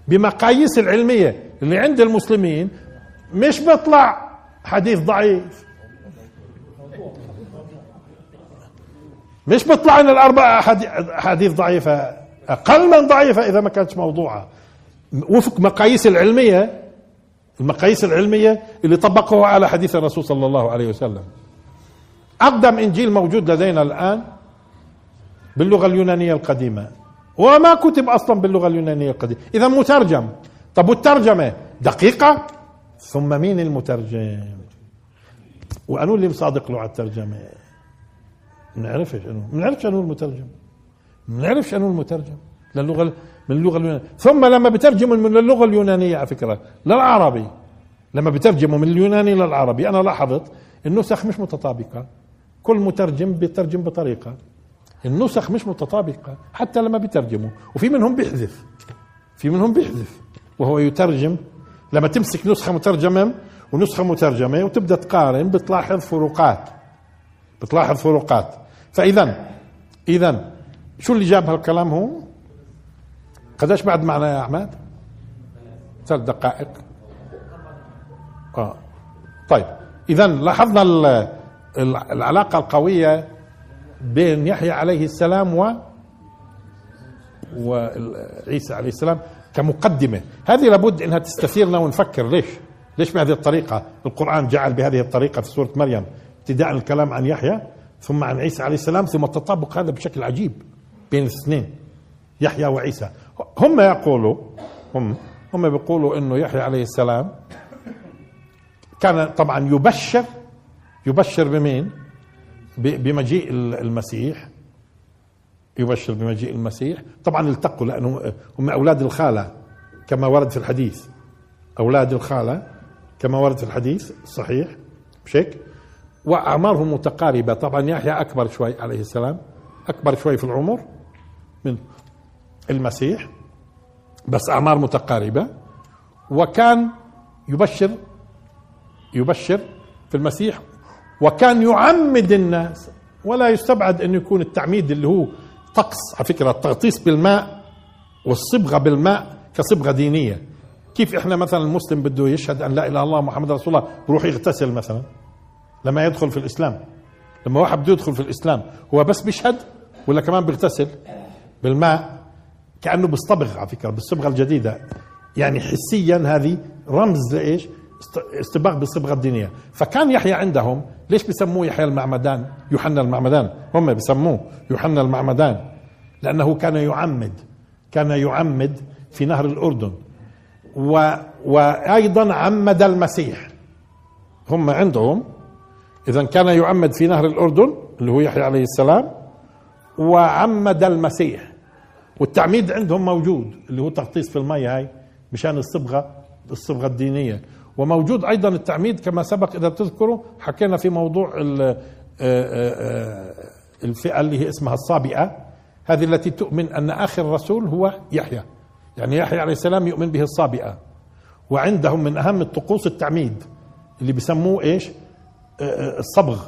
بمقاييس العلمية اللي عند المسلمين مش بيطلع حديث ضعيف. مش بيطلع لنا الاربع احاديث ضعيفة أقل من ضعيفة إذا ما كانتش موضوعة. وفق مقاييس العلمية المقاييس العلمية اللي طبقوها على حديث الرسول صلى الله عليه وسلم. أقدم إنجيل موجود لدينا الآن باللغة اليونانية القديمة. وما كتب أصلا باللغة اليونانية القديمة. إذا مترجم. طب والترجمة؟ دقيقة. ثم مين المترجم؟ وأنو اللي مصادق له على الترجمة؟ ما نعرفش انه ما نعرفش انه المترجم. ما نعرفش انه المترجم. للغة من اللغة اليونانية. ثم لما بترجموا من اللغة اليونانية على فكرة للعربي. لما بترجموا من اليوناني للعربي أنا لاحظت النسخ مش متطابقة. كل مترجم بيترجم بطريقة. النسخ مش متطابقة حتى لما بيترجموا. وفي منهم بيحذف. في منهم بيحذف. وهو يترجم. لما تمسك نسخة مترجمة ونسخة مترجمة وتبدأ تقارن بتلاحظ فروقات. بتلاحظ فروقات. فاذا اذا شو اللي جاب هالكلام هو؟ قديش بعد معنا يا أحمد؟ ثلاث دقائق. آه. طيب. اذا لاحظنا العلاقة القوية بين يحيى عليه السلام و وعيسى عليه السلام كمقدمة. هذه لابد إنها تستثيرنا ونفكر ليش؟ ليش بهذه الطريقة؟ القرآن جعل بهذه الطريقة في سورة مريم ابتداء الكلام عن يحيى ثم عن عيسى عليه السلام ثم التطابق هذا بشكل عجيب بين الاثنين يحيى وعيسى. هم يقولوا هم هم بيقولوا إنه يحيى عليه السلام كان طبعا يبشر يبشر بمين؟ بمجيء المسيح. يبشر بمجيء المسيح. طبعا التقوا لأنه هم أولاد الخالة كما ورد في الحديث. أولاد الخالة كما ورد في الحديث صحيح؟ مش هيك وأعمارهم متقاربة. طبعا يحيى أكبر شوي عليه السلام أكبر شوي في العمر من المسيح بس أعمار متقاربة. وكان يبشر يبشر في المسيح وكان يعمد الناس ولا يستبعد انه يكون التعميد اللي هو طقس على فكرة التغطيس بالماء والصبغة بالماء كصبغة دينية. كيف إحنا مثلا المسلم بده يشهد أن لا إله إلا الله محمد رسول الله بروح يغتسل مثلا؟ لما يدخل في الإسلام. لما واحد بده يدخل في الإسلام هو بس بيشهد ولا كمان بيغتسل؟ بالماء كأنه بيصطبغ على فكرة بالصبغة الجديدة. يعني حسيا هذه رمز لإيش؟ استباغ بالصبغة الدينية. فكان يحيى عندهم ليش بسموه يحيى المعمدان؟ يوحنا المعمدان. هم بسموه يوحنا المعمدان. لأنه كان يعمد كان يعمد في نهر الأردن. و وأيضا عمد المسيح. هم عندهم. اذا كان يعمد في نهر الأردن اللي هو يحيى عليه السلام. وعمد المسيح. والتعميد عندهم موجود اللي هو تغطيس في المي هاي مشان الصبغة الصبغة الدينية. وموجود أيضا التعميد كما سبق إذا تذكروا حكينا في موضوع آه، آه، آه، الفئة اللي هي اسمها الصابئة. هذه التي تؤمن أن آخر رسول هو يحيى. يعني يحيى عليه السلام يؤمن به الصابئة. وعندهم من أهم الطقوس التعميد اللي بسموه إيش؟ الصبغ.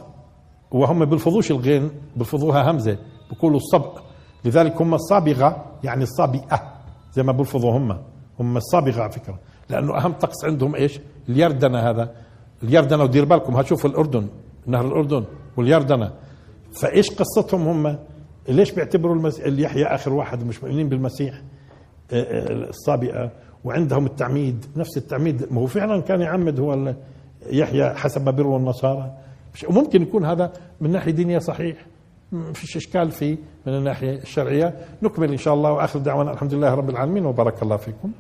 وهم بيلفظوش الغين بيلفظوها همزة بيقولوا الصبغ. لذلك هم الصابغة يعني الصابئة زي ما بيلفظوا هم. هم الصابغة على فكرة. لأنه أهم طقس عندهم إيش؟ اليردنة هذا. اليردنة ودير بالكم هتشوفوا الأردن نهر الأردن واليردنة. فإيش قصتهم هم؟ ليش بيعتبروا المسيح يحيى آخر واحد مش مؤمنين بالمسيح آه، آه، الصابئه وعندهم التعميد نفس التعميد. ما هو فعلا كان يعمد هو يحيى حسب ما بيروا النصارى وممكن يكون هذا من ناحية دينية صحيح. ما فيش إشكال فيه من الناحية الشرعية. نكمل إن شاء الله وآخر دعوانا الحمد لله رب العالمين وبارك الله فيكم.